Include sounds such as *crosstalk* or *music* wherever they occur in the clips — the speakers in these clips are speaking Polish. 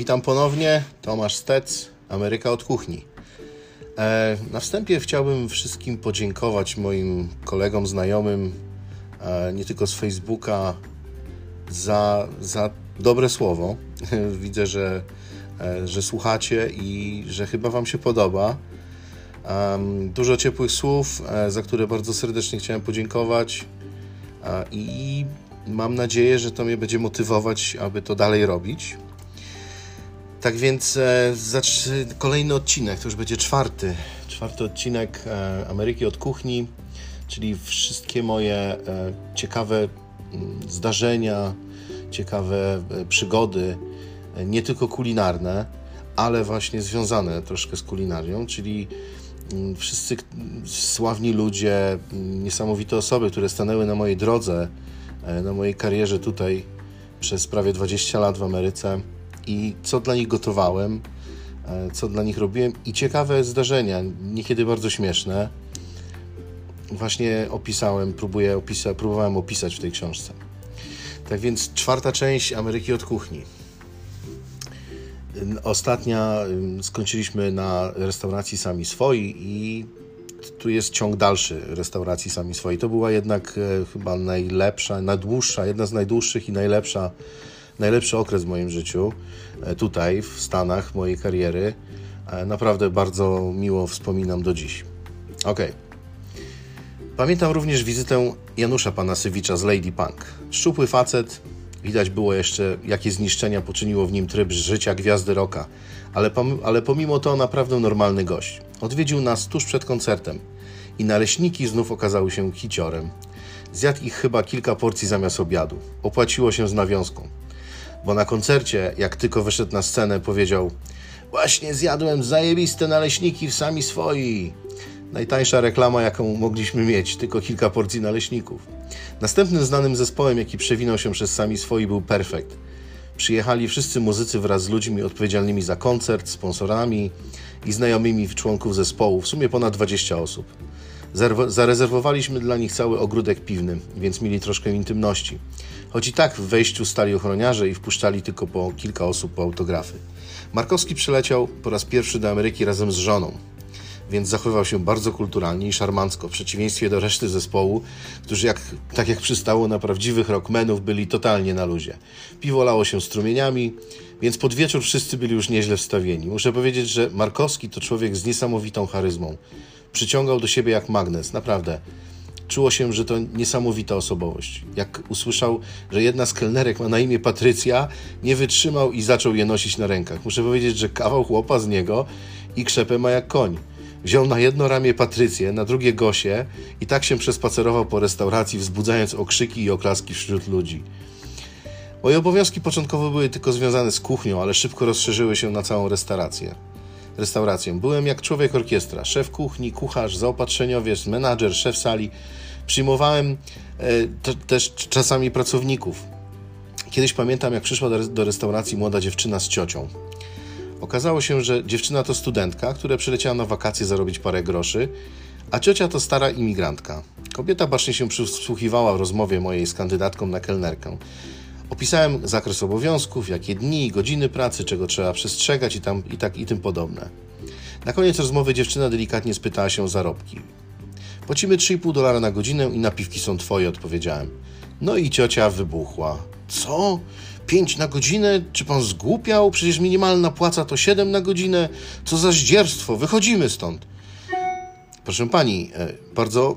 Witam ponownie, Tomasz Stec, Ameryka od kuchni. E, na wstępie chciałbym wszystkim podziękować moim kolegom, znajomym, e, nie tylko z Facebooka, za, za dobre słowo. *laughs* Widzę, że, e, że słuchacie i że chyba Wam się podoba. Dużo ciepłych słów, za które bardzo serdecznie chciałem podziękować i mam nadzieję, że to mnie będzie motywować, aby to dalej robić. Tak więc e, kolejny odcinek, to już będzie czwarty, czwarty odcinek e, Ameryki od kuchni, czyli wszystkie moje e, ciekawe mm, zdarzenia, ciekawe e, przygody, e, nie tylko kulinarne, ale właśnie związane troszkę z kulinarią, czyli mm, wszyscy sławni ludzie, mm, niesamowite osoby, które stanęły na mojej drodze, e, na mojej karierze tutaj przez prawie 20 lat w Ameryce i co dla nich gotowałem, e, co dla nich robiłem i ciekawe zdarzenia, niekiedy bardzo śmieszne. Właśnie opisałem, próbuję opisa, próbowałem opisać w tej książce. Tak więc czwarta część Ameryki od kuchni. Ostatnia skończyliśmy na restauracji Sami Swoi i tu jest ciąg dalszy restauracji Sami Swoi. To była jednak e, chyba najlepsza, najdłuższa, jedna z najdłuższych i najlepsza najlepszy okres w moim życiu, e, tutaj w Stanach, mojej kariery. E, naprawdę bardzo miło wspominam do dziś. Ok. Pamiętam również wizytę Janusza Panasywicza z Lady Punk. Szczupły facet, widać było jeszcze, jakie zniszczenia poczyniło w nim tryb życia gwiazdy rocka, ale, ale pomimo to naprawdę normalny gość. Odwiedził nas tuż przed koncertem i naleśniki znów okazały się hiciorem. Zjadł ich chyba kilka porcji zamiast obiadu. Opłaciło się z nawiązką bo na koncercie, jak tylko wyszedł na scenę, powiedział Właśnie zjadłem zajebiste naleśniki w sami swoi. Najtańsza reklama, jaką mogliśmy mieć, tylko kilka porcji naleśników. Następnym znanym zespołem, jaki przewinął się przez sami swoi, był Perfect. Przyjechali wszyscy muzycy wraz z ludźmi odpowiedzialnymi za koncert, sponsorami i znajomymi członków zespołu, w sumie ponad 20 osób. Zarezerwowaliśmy dla nich cały ogródek piwny, więc mieli troszkę intymności. Choć i tak w wejściu stali ochroniarze i wpuszczali tylko po kilka osób po autografy. Markowski przyleciał po raz pierwszy do Ameryki razem z żoną, więc zachowywał się bardzo kulturalnie i szarmancko, w przeciwieństwie do reszty zespołu, którzy jak, tak jak przystało na prawdziwych rockmenów byli totalnie na luzie. Piwo lało się strumieniami, więc pod wieczór wszyscy byli już nieźle wstawieni. Muszę powiedzieć, że Markowski to człowiek z niesamowitą charyzmą. Przyciągał do siebie jak magnes, naprawdę. Czuło się, że to niesamowita osobowość. Jak usłyszał, że jedna z kelnerek ma na imię Patrycja, nie wytrzymał i zaczął je nosić na rękach. Muszę powiedzieć, że kawał chłopa z niego i krzepę ma jak koń. Wziął na jedno ramię Patrycję, na drugie Gosię i tak się przespacerował po restauracji, wzbudzając okrzyki i oklaski wśród ludzi. Moje obowiązki początkowo były tylko związane z kuchnią, ale szybko rozszerzyły się na całą restaurację restauracją. Byłem jak człowiek orkiestra, szef kuchni, kucharz, zaopatrzeniowiec, menadżer, szef sali. Przyjmowałem e, też czasami pracowników. Kiedyś pamiętam, jak przyszła do, do restauracji młoda dziewczyna z ciocią. Okazało się, że dziewczyna to studentka, która przyleciała na wakacje zarobić parę groszy, a ciocia to stara imigrantka. Kobieta bacznie się przysłuchiwała w rozmowie mojej z kandydatką na kelnerkę. Opisałem zakres obowiązków, jakie dni i godziny pracy, czego trzeba przestrzegać i, tam, i tak i tym podobne. Na koniec rozmowy dziewczyna delikatnie spytała się o zarobki. Płacimy 3,5 dolara na godzinę i napiwki są twoje, odpowiedziałem. No i ciocia wybuchła. Co? 5 na godzinę? Czy pan zgłupiał? Przecież minimalna płaca to 7 na godzinę. Co za zdzierstwo? Wychodzimy stąd. Proszę pani, e, bardzo,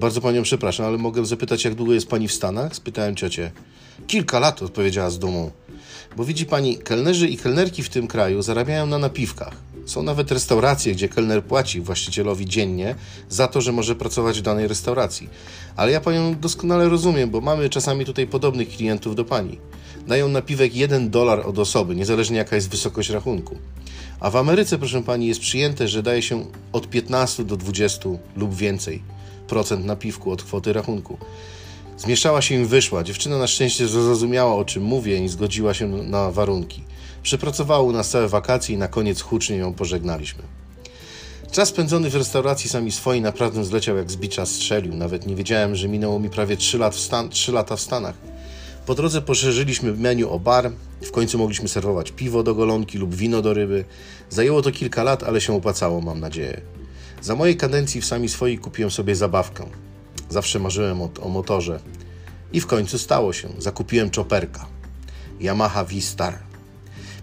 bardzo panią przepraszam, ale mogę zapytać, jak długo jest pani w Stanach? Spytałem ciocię. Kilka lat, odpowiedziała z dumą. Bo widzi pani, kelnerzy i kelnerki w tym kraju zarabiają na napiwkach. Są nawet restauracje, gdzie kelner płaci właścicielowi dziennie za to, że może pracować w danej restauracji. Ale ja panią doskonale rozumiem, bo mamy czasami tutaj podobnych klientów do pani. Dają napiwek 1 dolar od osoby, niezależnie jaka jest wysokość rachunku. A w Ameryce, proszę pani, jest przyjęte, że daje się od 15 do 20 lub więcej procent napiwku od kwoty rachunku. Zmieszała się i wyszła. Dziewczyna na szczęście zrozumiała, o czym mówię i zgodziła się na warunki. Przepracowała u nas całe wakacje i na koniec hucznie ją pożegnaliśmy. Czas spędzony w restauracji sami swoi naprawdę zleciał jak z bicza strzelił. Nawet nie wiedziałem, że minęło mi prawie 3, lat w Stan 3 lata w Stanach. Po drodze poszerzyliśmy menu o bar, w końcu mogliśmy serwować piwo do golonki lub wino do ryby. Zajęło to kilka lat, ale się opłacało, mam nadzieję. Za mojej kadencji w sami swojej kupiłem sobie zabawkę. Zawsze marzyłem o, o motorze. I w końcu stało się. Zakupiłem czoperka. Yamaha V-Star.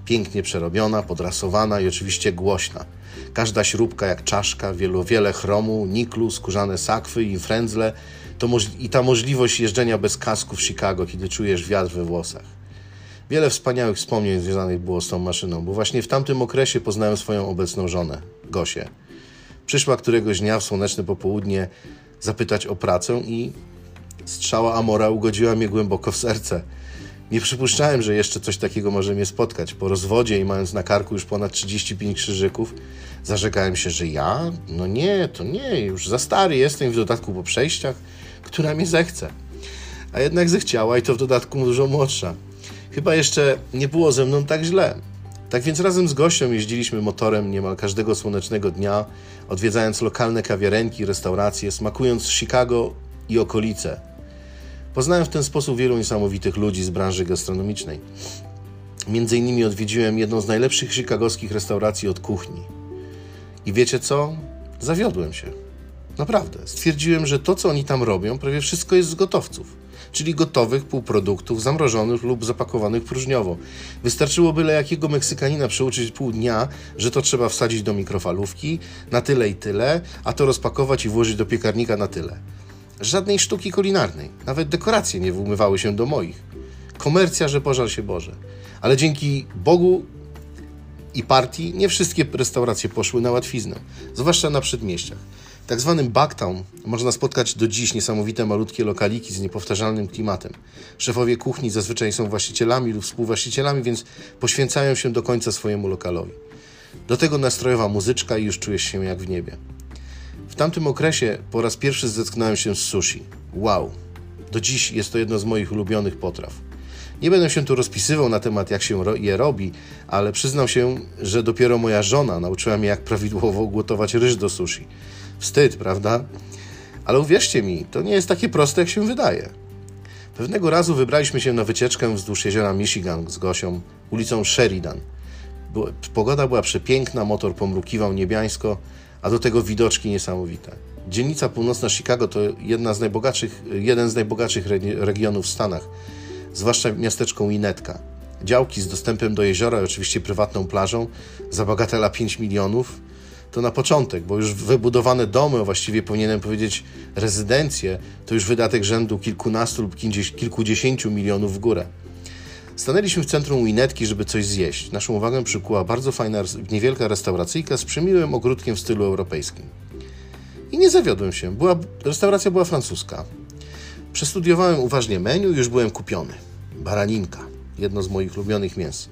Pięknie przerobiona, podrasowana i oczywiście głośna. Każda śrubka jak czaszka, wielu, wiele chromu, niklu, skórzane sakwy i frędzle to i ta możliwość jeżdżenia bez kasku w Chicago, kiedy czujesz wiatr we włosach. Wiele wspaniałych wspomnień związanych było z tą maszyną, bo właśnie w tamtym okresie poznałem swoją obecną żonę, Gosię. Przyszła któregoś dnia w słoneczne popołudnie zapytać o pracę i strzała Amora ugodziła mnie głęboko w serce. Nie przypuszczałem, że jeszcze coś takiego może mnie spotkać. Po rozwodzie i mając na karku już ponad 35 krzyżyków, zarzekałem się, że ja? No nie, to nie, już za stary jestem w dodatku po przejściach, która mnie zechce. A jednak zechciała i to w dodatku dużo młodsza. Chyba jeszcze nie było ze mną tak źle. Tak więc razem z gością jeździliśmy motorem niemal każdego słonecznego dnia, odwiedzając lokalne kawiarenki, restauracje, smakując Chicago i okolice. Poznałem w ten sposób wielu niesamowitych ludzi z branży gastronomicznej. Między innymi odwiedziłem jedną z najlepszych chicagowskich restauracji od kuchni. I wiecie co? Zawiodłem się. Naprawdę. Stwierdziłem, że to, co oni tam robią, prawie wszystko jest z gotowców czyli gotowych półproduktów zamrożonych lub zapakowanych próżniowo. Wystarczyło byle jakiego Meksykanina przeuczyć pół dnia, że to trzeba wsadzić do mikrofalówki na tyle i tyle, a to rozpakować i włożyć do piekarnika na tyle. Żadnej sztuki kulinarnej, nawet dekoracje nie umywały się do moich. Komercja, że pożal się Boże. Ale dzięki Bogu i partii nie wszystkie restauracje poszły na łatwiznę, zwłaszcza na przedmieściach tak zwanym Backtown można spotkać do dziś niesamowite malutkie lokaliki z niepowtarzalnym klimatem. Szefowie kuchni zazwyczaj są właścicielami lub współwłaścicielami, więc poświęcają się do końca swojemu lokalowi. Do tego nastrojowa muzyczka i już czujesz się jak w niebie. W tamtym okresie po raz pierwszy zetknąłem się z sushi. Wow! Do dziś jest to jedno z moich ulubionych potraw. Nie będę się tu rozpisywał na temat, jak się je robi, ale przyznam się, że dopiero moja żona nauczyła mnie, jak prawidłowo gotować ryż do sushi. Wstyd, prawda? Ale uwierzcie mi, to nie jest takie proste, jak się wydaje. Pewnego razu wybraliśmy się na wycieczkę wzdłuż jeziora Michigan z Gosią, ulicą Sheridan. Pogoda była przepiękna, motor pomrukiwał niebiańsko, a do tego widoczki niesamowite. Dzielnica północna Chicago to jedna z najbogatszych, jeden z najbogatszych regionów w Stanach, zwłaszcza miasteczko Winnetka. Działki z dostępem do jeziora i oczywiście prywatną plażą za bagatela 5 milionów to na początek, bo już wybudowane domy, właściwie powinienem powiedzieć rezydencje, to już wydatek rzędu kilkunastu lub kilkudziesięciu milionów w górę. Stanęliśmy w centrum Winetki, żeby coś zjeść. Naszą uwagę przykuła bardzo fajna, niewielka restauracyjka z przemiłym ogródkiem w stylu europejskim. I nie zawiodłem się. Była, restauracja była francuska. Przestudiowałem uważnie menu i już byłem kupiony. Baraninka, jedno z moich ulubionych mięs.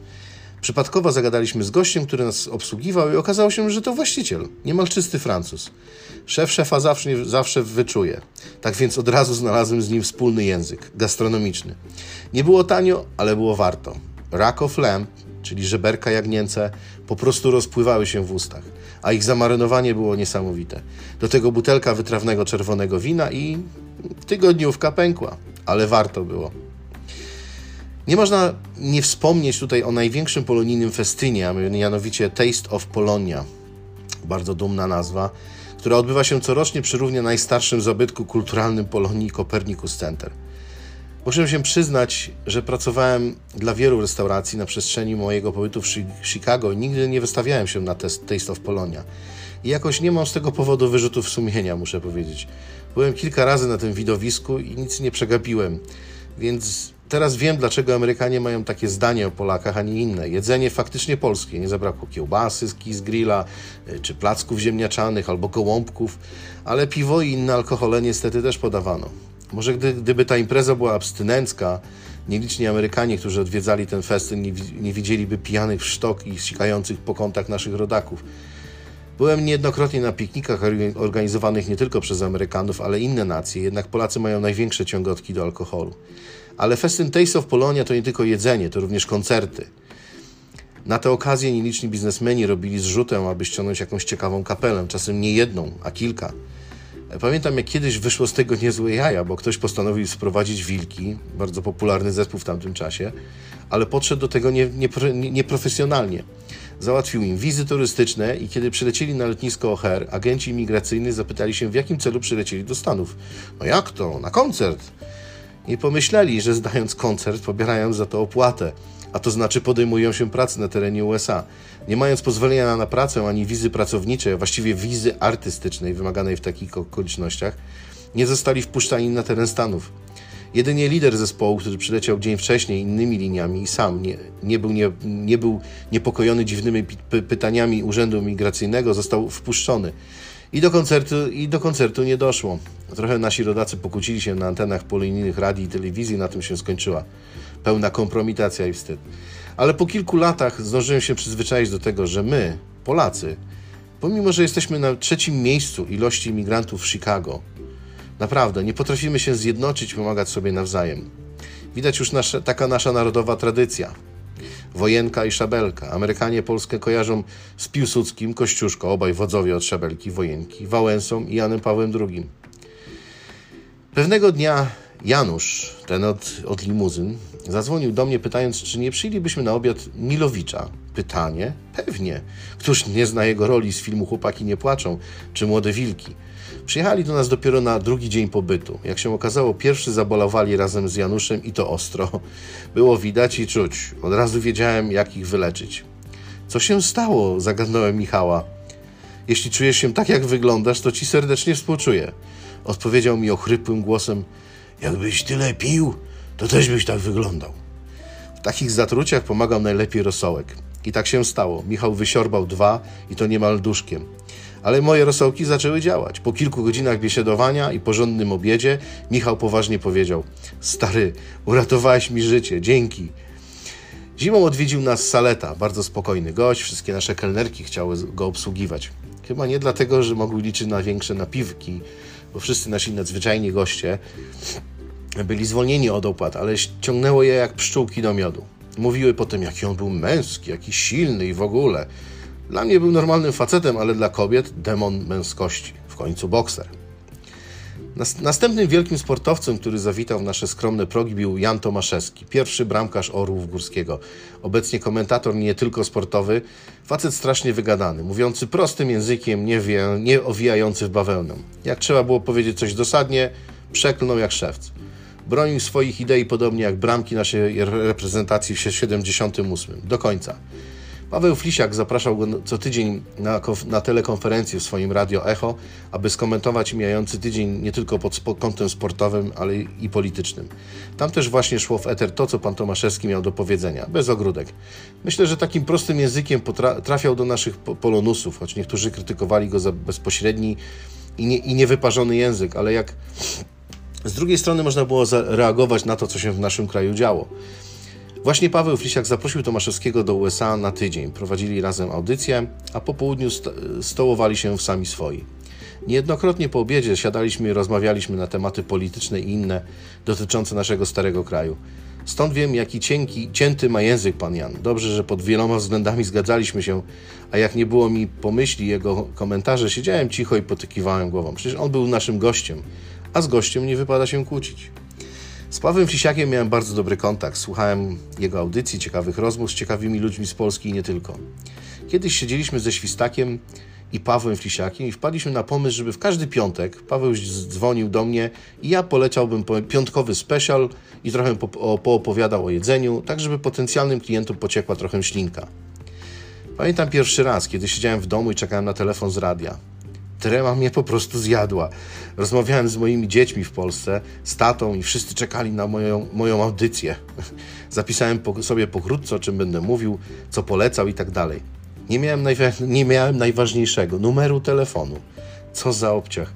Przypadkowo zagadaliśmy z gościem, który nas obsługiwał i okazało się, że to właściciel, niemal czysty Francuz. Szef szefa zawsze, zawsze wyczuje. Tak więc od razu znalazłem z nim wspólny język, gastronomiczny. Nie było tanio, ale było warto. Rack of lamb, czyli żeberka jagnięce, po prostu rozpływały się w ustach, a ich zamarynowanie było niesamowite. Do tego butelka wytrawnego czerwonego wina i tygodniówka pękła, ale warto było. Nie można nie wspomnieć tutaj o największym polonijnym festynie, a mianowicie Taste of Polonia. Bardzo dumna nazwa, która odbywa się corocznie przy równie najstarszym zabytku kulturalnym Polonii Copernicus Center. Muszę się przyznać, że pracowałem dla wielu restauracji na przestrzeni mojego pobytu w Chicago i nigdy nie wystawiałem się na Taste of Polonia. I jakoś nie mam z tego powodu wyrzutów sumienia, muszę powiedzieć. Byłem kilka razy na tym widowisku i nic nie przegapiłem, więc teraz wiem, dlaczego Amerykanie mają takie zdanie o Polakach, a nie inne. Jedzenie faktycznie polskie. Nie zabrakło kiełbasy z grilla, y, czy placków ziemniaczanych, albo gołąbków, ale piwo i inne alkohole niestety też podawano. Może gdy, gdyby ta impreza była abstynencka, nieliczni Amerykanie, którzy odwiedzali ten festyn, nie, nie widzieliby pijanych w sztok i sikających po kątach naszych rodaków. Byłem niejednokrotnie na piknikach organizowanych nie tylko przez Amerykanów, ale inne nacje, jednak Polacy mają największe ciągotki do alkoholu. Ale festyn Taste of Polonia to nie tylko jedzenie, to również koncerty. Na tę okazję nieliczni biznesmeni robili zrzutę, aby ściągnąć jakąś ciekawą kapelę, czasem nie jedną, a kilka. Pamiętam, jak kiedyś wyszło z tego niezłe jaja, bo ktoś postanowił sprowadzić wilki, bardzo popularny zespół w tamtym czasie, ale podszedł do tego nieprofesjonalnie. Nie, nie Załatwił im wizy turystyczne i kiedy przylecieli na lotnisko O'Hare, agenci imigracyjni zapytali się, w jakim celu przylecieli do Stanów. No jak to? Na koncert. I pomyśleli, że zdając koncert, pobierają za to opłatę, a to znaczy podejmują się pracy na terenie USA. Nie mając pozwolenia na pracę ani wizy pracowniczej, a właściwie wizy artystycznej wymaganej w takich okolicznościach, nie zostali wpuszczani na teren Stanów. Jedynie lider zespołu, który przyleciał dzień wcześniej innymi liniami i sam nie, nie, był, nie, nie był niepokojony dziwnymi pytaniami Urzędu Migracyjnego, został wpuszczony. I do, koncertu, I do koncertu nie doszło. Trochę nasi rodacy pokłócili się na antenach polonijnych radii i telewizji, na tym się skończyła. Pełna kompromitacja i wstyd. Ale po kilku latach zdążyłem się przyzwyczaić do tego, że my, Polacy, pomimo że jesteśmy na trzecim miejscu ilości imigrantów w Chicago, naprawdę nie potrafimy się zjednoczyć pomagać sobie nawzajem. Widać już taka nasza narodowa tradycja. Wojenka i Szabelka. Amerykanie Polskę kojarzą z Piłsudskim, Kościuszko, obaj wodzowie od Szabelki, Wojenki, Wałęsą i Janem Pawłem II. Pewnego dnia Janusz, ten od, od limuzyn, zadzwonił do mnie pytając, czy nie przyjęlibyśmy na obiad Milowicza. Pytanie? Pewnie. Któż nie zna jego roli z filmu Chłopaki nie płaczą, czy Młode Wilki? Przyjechali do nas dopiero na drugi dzień pobytu. Jak się okazało, pierwszy zabolowali razem z Januszem i to ostro. Było widać i czuć. Od razu wiedziałem, jak ich wyleczyć. Co się stało? Zagadnąłem Michała. Jeśli czujesz się tak, jak wyglądasz, to ci serdecznie współczuję. Odpowiedział mi ochrypłym głosem: Jakbyś tyle pił, to też byś tak wyglądał. W takich zatruciach pomagał najlepiej rosołek. I tak się stało. Michał wysiorbał dwa i to niemal duszkiem. Ale moje rosołki zaczęły działać. Po kilku godzinach biesiadowania i porządnym obiedzie Michał poważnie powiedział: Stary, uratowałeś mi życie, dzięki. Zimą odwiedził nas Saleta, bardzo spokojny gość, wszystkie nasze kelnerki chciały go obsługiwać. Chyba nie dlatego, że mogły liczyć na większe napiwki, bo wszyscy nasi nadzwyczajni goście byli zwolnieni od opłat, ale ciągnęło je jak pszczółki do miodu. Mówiły potem, jaki on był męski, jaki silny i w ogóle. Dla mnie był normalnym facetem, ale dla kobiet demon męskości. W końcu bokser. Następnym wielkim sportowcem, który zawitał w nasze skromne progi, był Jan Tomaszewski, pierwszy bramkarz Orłów Górskiego. Obecnie komentator nie tylko sportowy, facet strasznie wygadany, mówiący prostym językiem, nie, wie, nie owijający w bawełnę. Jak trzeba było powiedzieć coś dosadnie, przeklnął jak szewc. Bronił swoich idei podobnie jak bramki naszej reprezentacji w 78. Do końca. Paweł Flisiak zapraszał go co tydzień na, na telekonferencję w swoim radio Echo, aby skomentować mijający tydzień nie tylko pod kątem sportowym, ale i politycznym. Tam też właśnie szło w eter to, co pan Tomaszewski miał do powiedzenia, bez ogródek. Myślę, że takim prostym językiem trafiał do naszych polonusów, choć niektórzy krytykowali go za bezpośredni i, nie, i niewyparzony język, ale jak z drugiej strony można było zareagować na to, co się w naszym kraju działo. Właśnie Paweł Flisiak zaprosił Tomaszewskiego do USA na tydzień. Prowadzili razem audycję, a po południu sto stołowali się w sami swoi. Niejednokrotnie po obiedzie siadaliśmy i rozmawialiśmy na tematy polityczne i inne dotyczące naszego starego kraju. Stąd wiem, jaki cienki, cięty ma język pan Jan. Dobrze, że pod wieloma względami zgadzaliśmy się, a jak nie było mi pomyśli jego komentarze, siedziałem cicho i potykiwałem głową. Przecież on był naszym gościem, a z gościem nie wypada się kłócić. Z Pawłem Flisiakiem miałem bardzo dobry kontakt. Słuchałem jego audycji, ciekawych rozmów z ciekawymi ludźmi z Polski i nie tylko. Kiedyś siedzieliśmy ze Świstakiem i Pawłem Flisiakiem i wpadliśmy na pomysł, żeby w każdy piątek Paweł dzwonił do mnie i ja poleciałbym piątkowy special i trochę po, poopowiadał o jedzeniu, tak żeby potencjalnym klientom pociekła trochę ślinka. Pamiętam pierwszy raz, kiedy siedziałem w domu i czekałem na telefon z radia. Trema mnie po prostu zjadła. Rozmawiałem z moimi dziećmi w Polsce, z tatą i wszyscy czekali na moją, moją audycję. *laughs* Zapisałem po, sobie pokrótce, o czym będę mówił, co polecał i tak dalej. Nie miałem, nie miałem najważniejszego numeru telefonu. Co za obciach.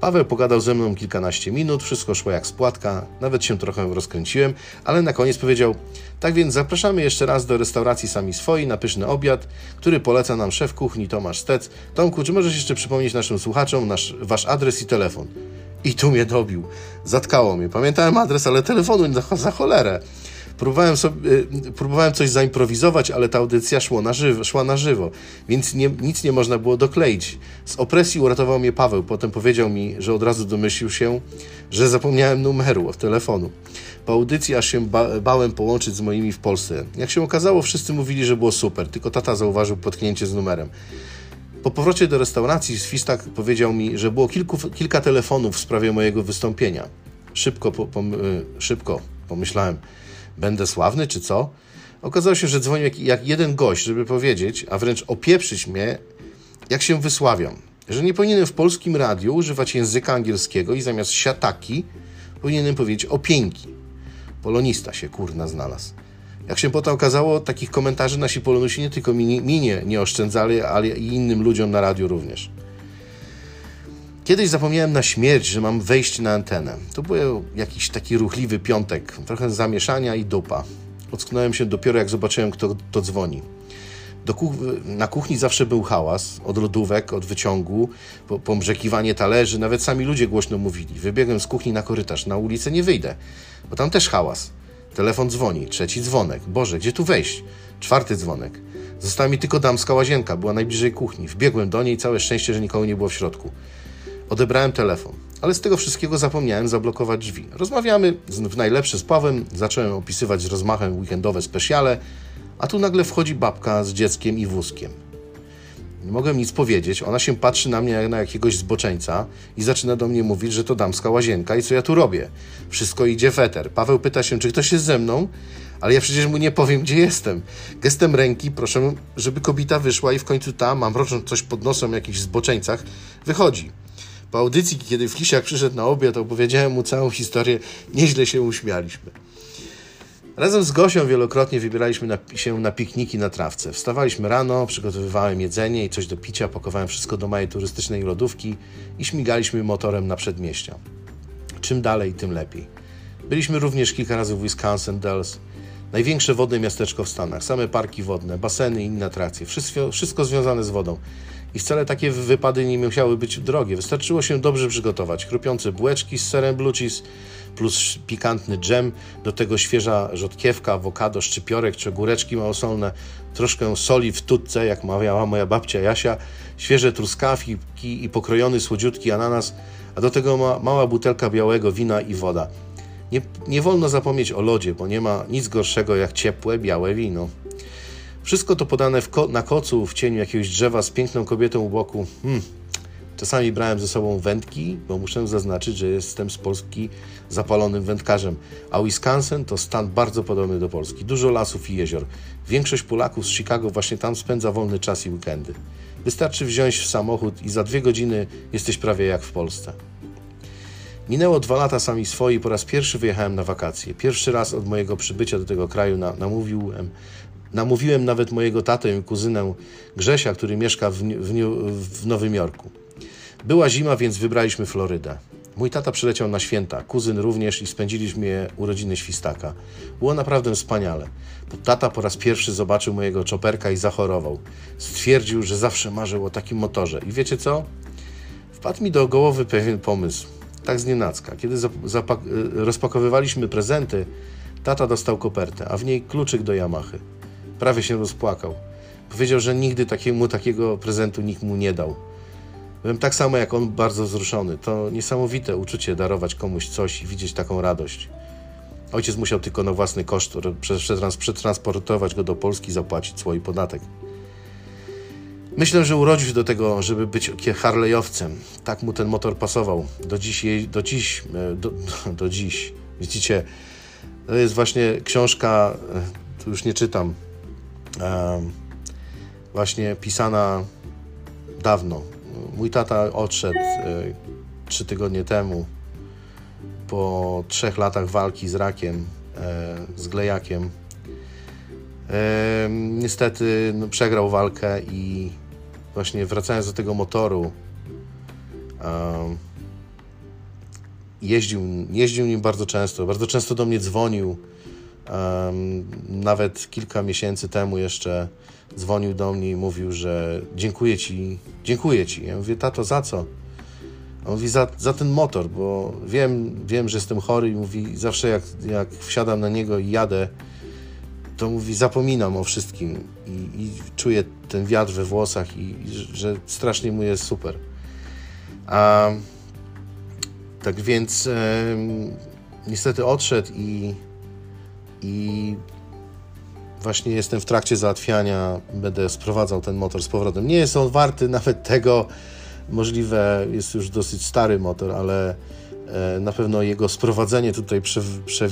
Paweł pogadał ze mną kilkanaście minut, wszystko szło jak spłatka, nawet się trochę rozkręciłem, ale na koniec powiedział: Tak więc zapraszamy jeszcze raz do restauracji Sami Swoi na pyszny obiad, który poleca nam szef kuchni Tomasz Stec. Tomku, czy możesz jeszcze przypomnieć naszym słuchaczom nasz, wasz adres i telefon? I tu mnie dobił. Zatkało mnie. Pamiętałem adres, ale telefonu za, za cholerę. Próbowałem, sobie, y, próbowałem coś zaimprowizować, ale ta audycja szło na żywo, szła na żywo, więc nie, nic nie można było dokleić. Z opresji uratował mnie Paweł. Potem powiedział mi, że od razu domyślił się, że zapomniałem numeru od telefonu. Po audycji aż się ba bałem połączyć z moimi w Polsce. Jak się okazało, wszyscy mówili, że było super, tylko tata zauważył potknięcie z numerem. Po powrocie do restauracji Swistak powiedział mi, że było kilku, kilka telefonów w sprawie mojego wystąpienia. Szybko, po, pom, y, szybko pomyślałem, będę sławny czy co? Okazało się, że dzwonił jak, jak jeden gość, żeby powiedzieć, a wręcz opieprzyć mnie, jak się wysławiam. Że nie powinienem w polskim radiu używać języka angielskiego i zamiast siataki powinienem powiedzieć opieńki. Polonista się kurna znalazł. Jak się potem okazało, takich komentarzy nasi polonusi nie tylko minie nie oszczędzali, ale i innym ludziom na radiu również. Kiedyś zapomniałem na śmierć, że mam wejść na antenę. To był jakiś taki ruchliwy piątek, trochę zamieszania i dupa. Ocknąłem się dopiero jak zobaczyłem, kto to dzwoni. Kuch na kuchni zawsze był hałas, od lodówek, od wyciągu, po, pomrzekiwanie talerzy, nawet sami ludzie głośno mówili. Wybiegłem z kuchni na korytarz, na ulicę nie wyjdę, bo tam też hałas. Telefon dzwoni, trzeci dzwonek. Boże, gdzie tu wejść? Czwarty dzwonek. Została mi tylko damska łazienka, była najbliżej kuchni. Wbiegłem do niej, całe szczęście, że nikogo nie było w środku. Odebrałem telefon, ale z tego wszystkiego zapomniałem zablokować drzwi. Rozmawiamy w najlepszy z Pawłem, zacząłem opisywać z rozmachem weekendowe specjale, a tu nagle wchodzi babka z dzieckiem i wózkiem. Nie mogę nic powiedzieć, ona się patrzy na mnie jak na jakiegoś zboczeńca i zaczyna do mnie mówić, że to damska łazienka i co ja tu robię. Wszystko idzie feter. Paweł pyta się, czy ktoś jest ze mną, ale ja przecież mu nie powiem, gdzie jestem. Gestem ręki proszę, żeby kobieta wyszła i w końcu ta, mam mrocząc coś pod nosem jakichś zboczeńcach, wychodzi. Po audycji, kiedy Flisiak przyszedł na obiad, opowiedziałem mu całą historię, nieźle się uśmialiśmy. Razem z Gosią wielokrotnie wybieraliśmy na, się na pikniki na trawce. Wstawaliśmy rano, przygotowywałem jedzenie i coś do picia, pakowałem wszystko do mojej turystycznej lodówki i śmigaliśmy motorem na przedmieścia. Czym dalej, tym lepiej. Byliśmy również kilka razy w Wisconsin Dells, największe wodne miasteczko w Stanach, same parki wodne, baseny i inne atrakcje, wszystko, wszystko związane z wodą. I wcale takie wypady nie musiały być drogie. Wystarczyło się dobrze przygotować. Chrupiące bułeczki z serem blue cheese, plus pikantny dżem, do tego świeża rzodkiewka, awokado, szczypiorek czy góreczki małosolne, troszkę soli w tutce, jak mawiała moja babcia Jasia, świeże truskawki i pokrojony słodziutki ananas, a do tego ma, mała butelka białego wina i woda. Nie, nie wolno zapomnieć o lodzie, bo nie ma nic gorszego jak ciepłe, białe wino. Wszystko to podane ko na kocu w cieniu jakiegoś drzewa z piękną kobietą u boku. Hmm. Czasami brałem ze sobą wędki, bo muszę zaznaczyć, że jestem z Polski zapalonym wędkarzem, a Wisconsin to stan bardzo podobny do Polski. Dużo lasów i jezior. Większość Polaków z Chicago właśnie tam spędza wolny czas i weekendy. Wystarczy wziąć samochód i za dwie godziny jesteś prawie jak w Polsce. Minęło dwa lata sami swoi, po raz pierwszy wyjechałem na wakacje. Pierwszy raz od mojego przybycia do tego kraju na, namówiłem, namówiłem nawet mojego tatę i kuzynę Grzesia, który mieszka w, w, w Nowym Jorku. Była zima, więc wybraliśmy Florydę. Mój tata przyleciał na święta, kuzyn również i spędziliśmy urodziny świstaka. Było naprawdę wspaniale. Tata po raz pierwszy zobaczył mojego czoperka i zachorował. Stwierdził, że zawsze marzył o takim motorze. I wiecie co? Wpadł mi do głowy pewien pomysł. Tak z nienacka. Kiedy rozpakowywaliśmy prezenty, tata dostał kopertę, a w niej kluczyk do Yamahy. Prawie się rozpłakał. Powiedział, że nigdy takiemu takiego prezentu nikt mu nie dał. Byłem tak samo jak on bardzo wzruszony. To niesamowite uczucie darować komuś coś i widzieć taką radość. Ojciec musiał tylko na własny koszt przetransportować go do Polski i zapłacić swój podatek. Myślę, że urodził się do tego, żeby być harlejowcem. Tak mu ten motor pasował. Do dziś, do dziś, e, do, *laughs* do dziś. Widzicie, to jest właśnie książka, e, tu już nie czytam, właśnie pisana dawno. Mój tata odszedł e, trzy tygodnie temu po trzech latach walki z rakiem, e, z glejakiem. Niestety no, przegrał walkę i właśnie wracając do tego motoru, jeździł, jeździł nim bardzo często, bardzo często do mnie dzwonił. Nawet kilka miesięcy temu jeszcze dzwonił do mnie i mówił, że dziękuję ci, dziękuję ci. Ja mówię, tato, za co? On mówi, za, za ten motor, bo wiem, wiem, że jestem chory i mówi, zawsze jak, jak wsiadam na niego i jadę, to mówi, zapominam o wszystkim i, i czuję ten wiatr we włosach i, i, że strasznie mu jest super. A, tak więc e, niestety odszedł i, i właśnie jestem w trakcie załatwiania, będę sprowadzał ten motor z powrotem. Nie jest on warty nawet tego, możliwe jest już dosyć stary motor, ale e, na pewno jego sprowadzenie tutaj prze, prze,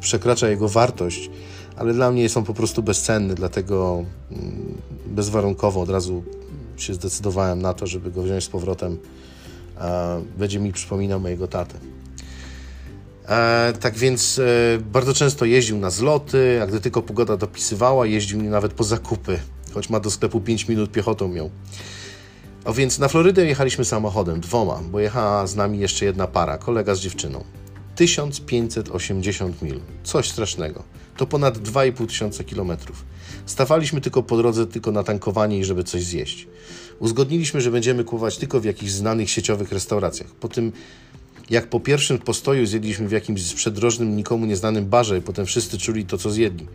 przekracza jego wartość, ale dla mnie jest on po prostu bezcenny, dlatego mm, bezwarunkowo od razu się zdecydowałem na to, żeby go wziąć z powrotem. Będzie mi przypominał mojego tatę. E, tak więc e, bardzo często jeździł na zloty, a gdy tylko pogoda dopisywała, jeździł nawet po zakupy, choć ma do sklepu 5 minut piechotą miał. A więc na Florydę jechaliśmy samochodem, dwoma, bo jechała z nami jeszcze jedna para, kolega z dziewczyną. 1580 mil, coś strasznego. To ponad 2,5 tysiąca kilometrów. Stawaliśmy tylko po drodze tylko na tankowanie i żeby coś zjeść. Uzgodniliśmy, że będziemy kupować tylko w jakichś znanych sieciowych restauracjach. Po tym jak po pierwszym postoju zjedliśmy w jakimś przedrożnym, nikomu nieznanym barze i potem wszyscy czuli to, co zjedli.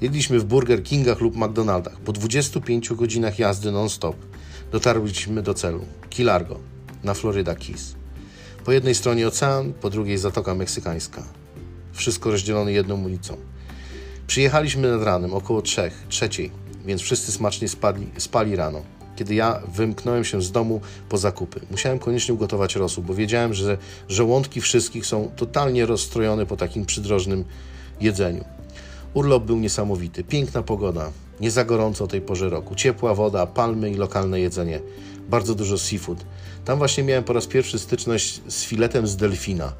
Jedliśmy w Burger Kingach lub McDonaldach. Po 25 godzinach jazdy non-stop dotarliśmy do celu. Key Largo, na Florida Keys. Po jednej stronie ocean, po drugiej Zatoka Meksykańska. Wszystko rozdzielone jedną ulicą. Przyjechaliśmy nad ranem, około trzech, trzeciej, więc wszyscy smacznie spali, spali rano kiedy ja wymknąłem się z domu po zakupy. Musiałem koniecznie ugotować rosół, bo wiedziałem, że żołądki wszystkich są totalnie rozstrojone po takim przydrożnym jedzeniu. Urlop był niesamowity, piękna pogoda, nie za gorąco o tej porze roku, ciepła woda, palmy i lokalne jedzenie, bardzo dużo seafood. Tam właśnie miałem po raz pierwszy styczność z filetem z delfina.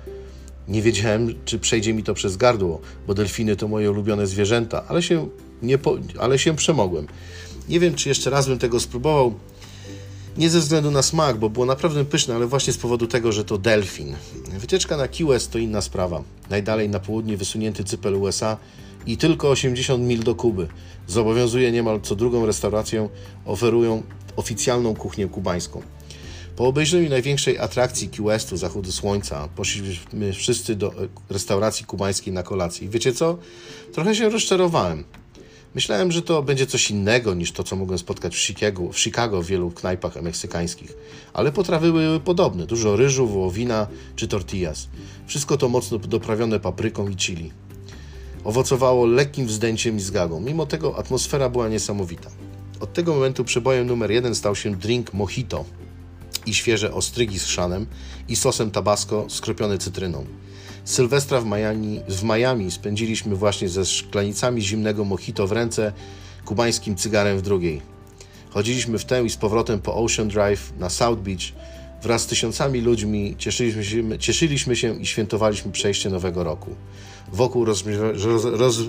Nie wiedziałem, czy przejdzie mi to przez gardło, bo delfiny to moje ulubione zwierzęta, ale się, nie po, ale się przemogłem. Nie wiem, czy jeszcze raz bym tego spróbował. Nie ze względu na smak, bo było naprawdę pyszne, ale właśnie z powodu tego, że to delfin. Wycieczka na Key West to inna sprawa. Najdalej na południe wysunięty cypel USA i tylko 80 mil do Kuby. Zobowiązuje niemal co drugą restaurację, oferują oficjalną kuchnię kubańską. Po obejrzeniu największej atrakcji Key Westu, zachodu słońca, poszliśmy wszyscy do restauracji kubańskiej na kolację. I wiecie co? Trochę się rozczarowałem. Myślałem, że to będzie coś innego niż to, co mogłem spotkać w Chicago, w Chicago w wielu knajpach meksykańskich, ale potrawy były podobne. Dużo ryżu, wołowina czy tortillas. Wszystko to mocno doprawione papryką i chili. Owocowało lekkim wzdęciem i zgagą. Mimo tego atmosfera była niesamowita. Od tego momentu przebojem numer jeden stał się drink mojito i świeże ostrygi z szanem i sosem tabasco skropiony cytryną. Sylwestra w Miami, w Miami spędziliśmy właśnie ze szklanicami zimnego mojito w ręce, kubańskim cygarem w drugiej. Chodziliśmy w tę i z powrotem po Ocean Drive na South Beach wraz z tysiącami ludźmi, cieszyliśmy się, cieszyliśmy się i świętowaliśmy przejście nowego roku. Wokół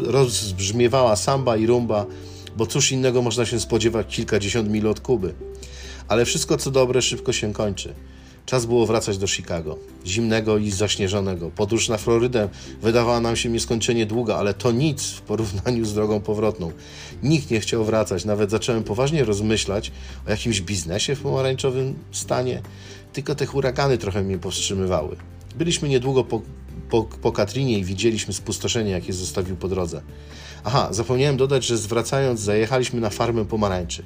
rozbrzmiewała samba i rumba, bo cóż innego można się spodziewać kilkadziesiąt mil od Kuby. Ale wszystko co dobre szybko się kończy. Czas było wracać do Chicago, zimnego i zaśnieżonego. Podróż na Florydę wydawała nam się nieskończenie długa, ale to nic w porównaniu z drogą powrotną. Nikt nie chciał wracać, nawet zacząłem poważnie rozmyślać o jakimś biznesie w pomarańczowym stanie, tylko te huragany trochę mnie powstrzymywały. Byliśmy niedługo po, po, po Katrinie i widzieliśmy spustoszenie, jakie zostawił po drodze. Aha, zapomniałem dodać, że zwracając zajechaliśmy na farmę pomarańczy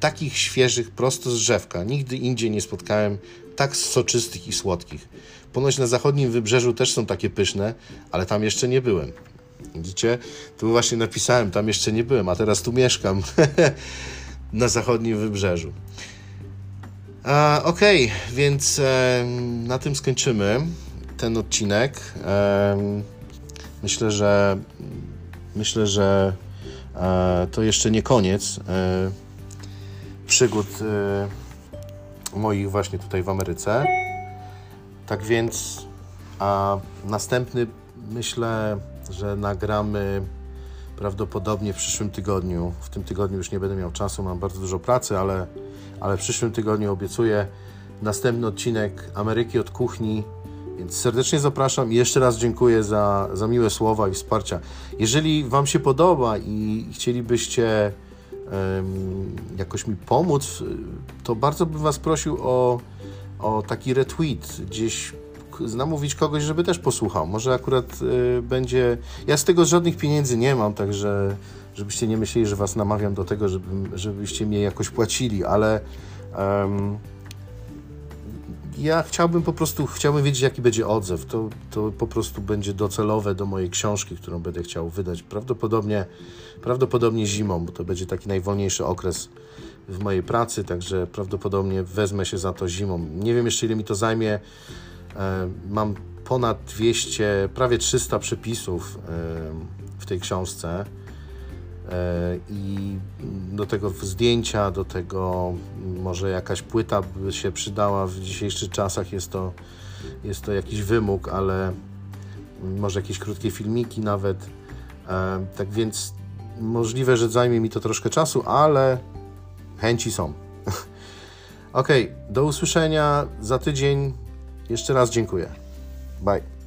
takich świeżych, prosto z drzewka. Nigdy indziej nie spotkałem tak soczystych i słodkich. Ponoć na zachodnim wybrzeżu też są takie pyszne, ale tam jeszcze nie byłem. Widzicie? Tu właśnie napisałem, tam jeszcze nie byłem, a teraz tu mieszkam *laughs* na zachodnim wybrzeżu. Okay, więc e, na tym skończymy ten odcinek. E, myślę, że myślę, że e, to jeszcze nie koniec e, przygód e, moich właśnie tutaj w Ameryce. Tak więc, a następny myślę, że nagramy prawdopodobnie w przyszłym tygodniu. W tym tygodniu już nie będę miał czasu, mam bardzo dużo pracy, ale, ale w przyszłym tygodniu obiecuję następny odcinek Ameryki od kuchni. Więc serdecznie zapraszam i jeszcze raz dziękuję za, za miłe słowa i wsparcia. Jeżeli Wam się podoba i chcielibyście jakoś mi pomóc, to bardzo bym Was prosił o o taki retweet, gdzieś namówić kogoś, żeby też posłuchał. Może akurat y, będzie. Ja z tego żadnych pieniędzy nie mam, także żebyście nie myśleli, że was namawiam do tego, żeby, żebyście mnie jakoś płacili, ale. Ja chciałbym po prostu, chciałbym wiedzieć, jaki będzie odzew. To, to po prostu będzie docelowe do mojej książki, którą będę chciał wydać. Prawdopodobnie, prawdopodobnie zimą, bo to będzie taki najwolniejszy okres w mojej pracy, także prawdopodobnie wezmę się za to zimą. Nie wiem jeszcze, ile mi to zajmie. E, mam ponad 200, prawie 300 przepisów e, w tej książce i do tego zdjęcia, do tego może jakaś płyta by się przydała. W dzisiejszych czasach jest to, jest to jakiś wymóg, ale może jakieś krótkie filmiki nawet. Tak więc możliwe, że zajmie mi to troszkę czasu, ale chęci są. *laughs* ok, do usłyszenia za tydzień. Jeszcze raz dziękuję. Bye.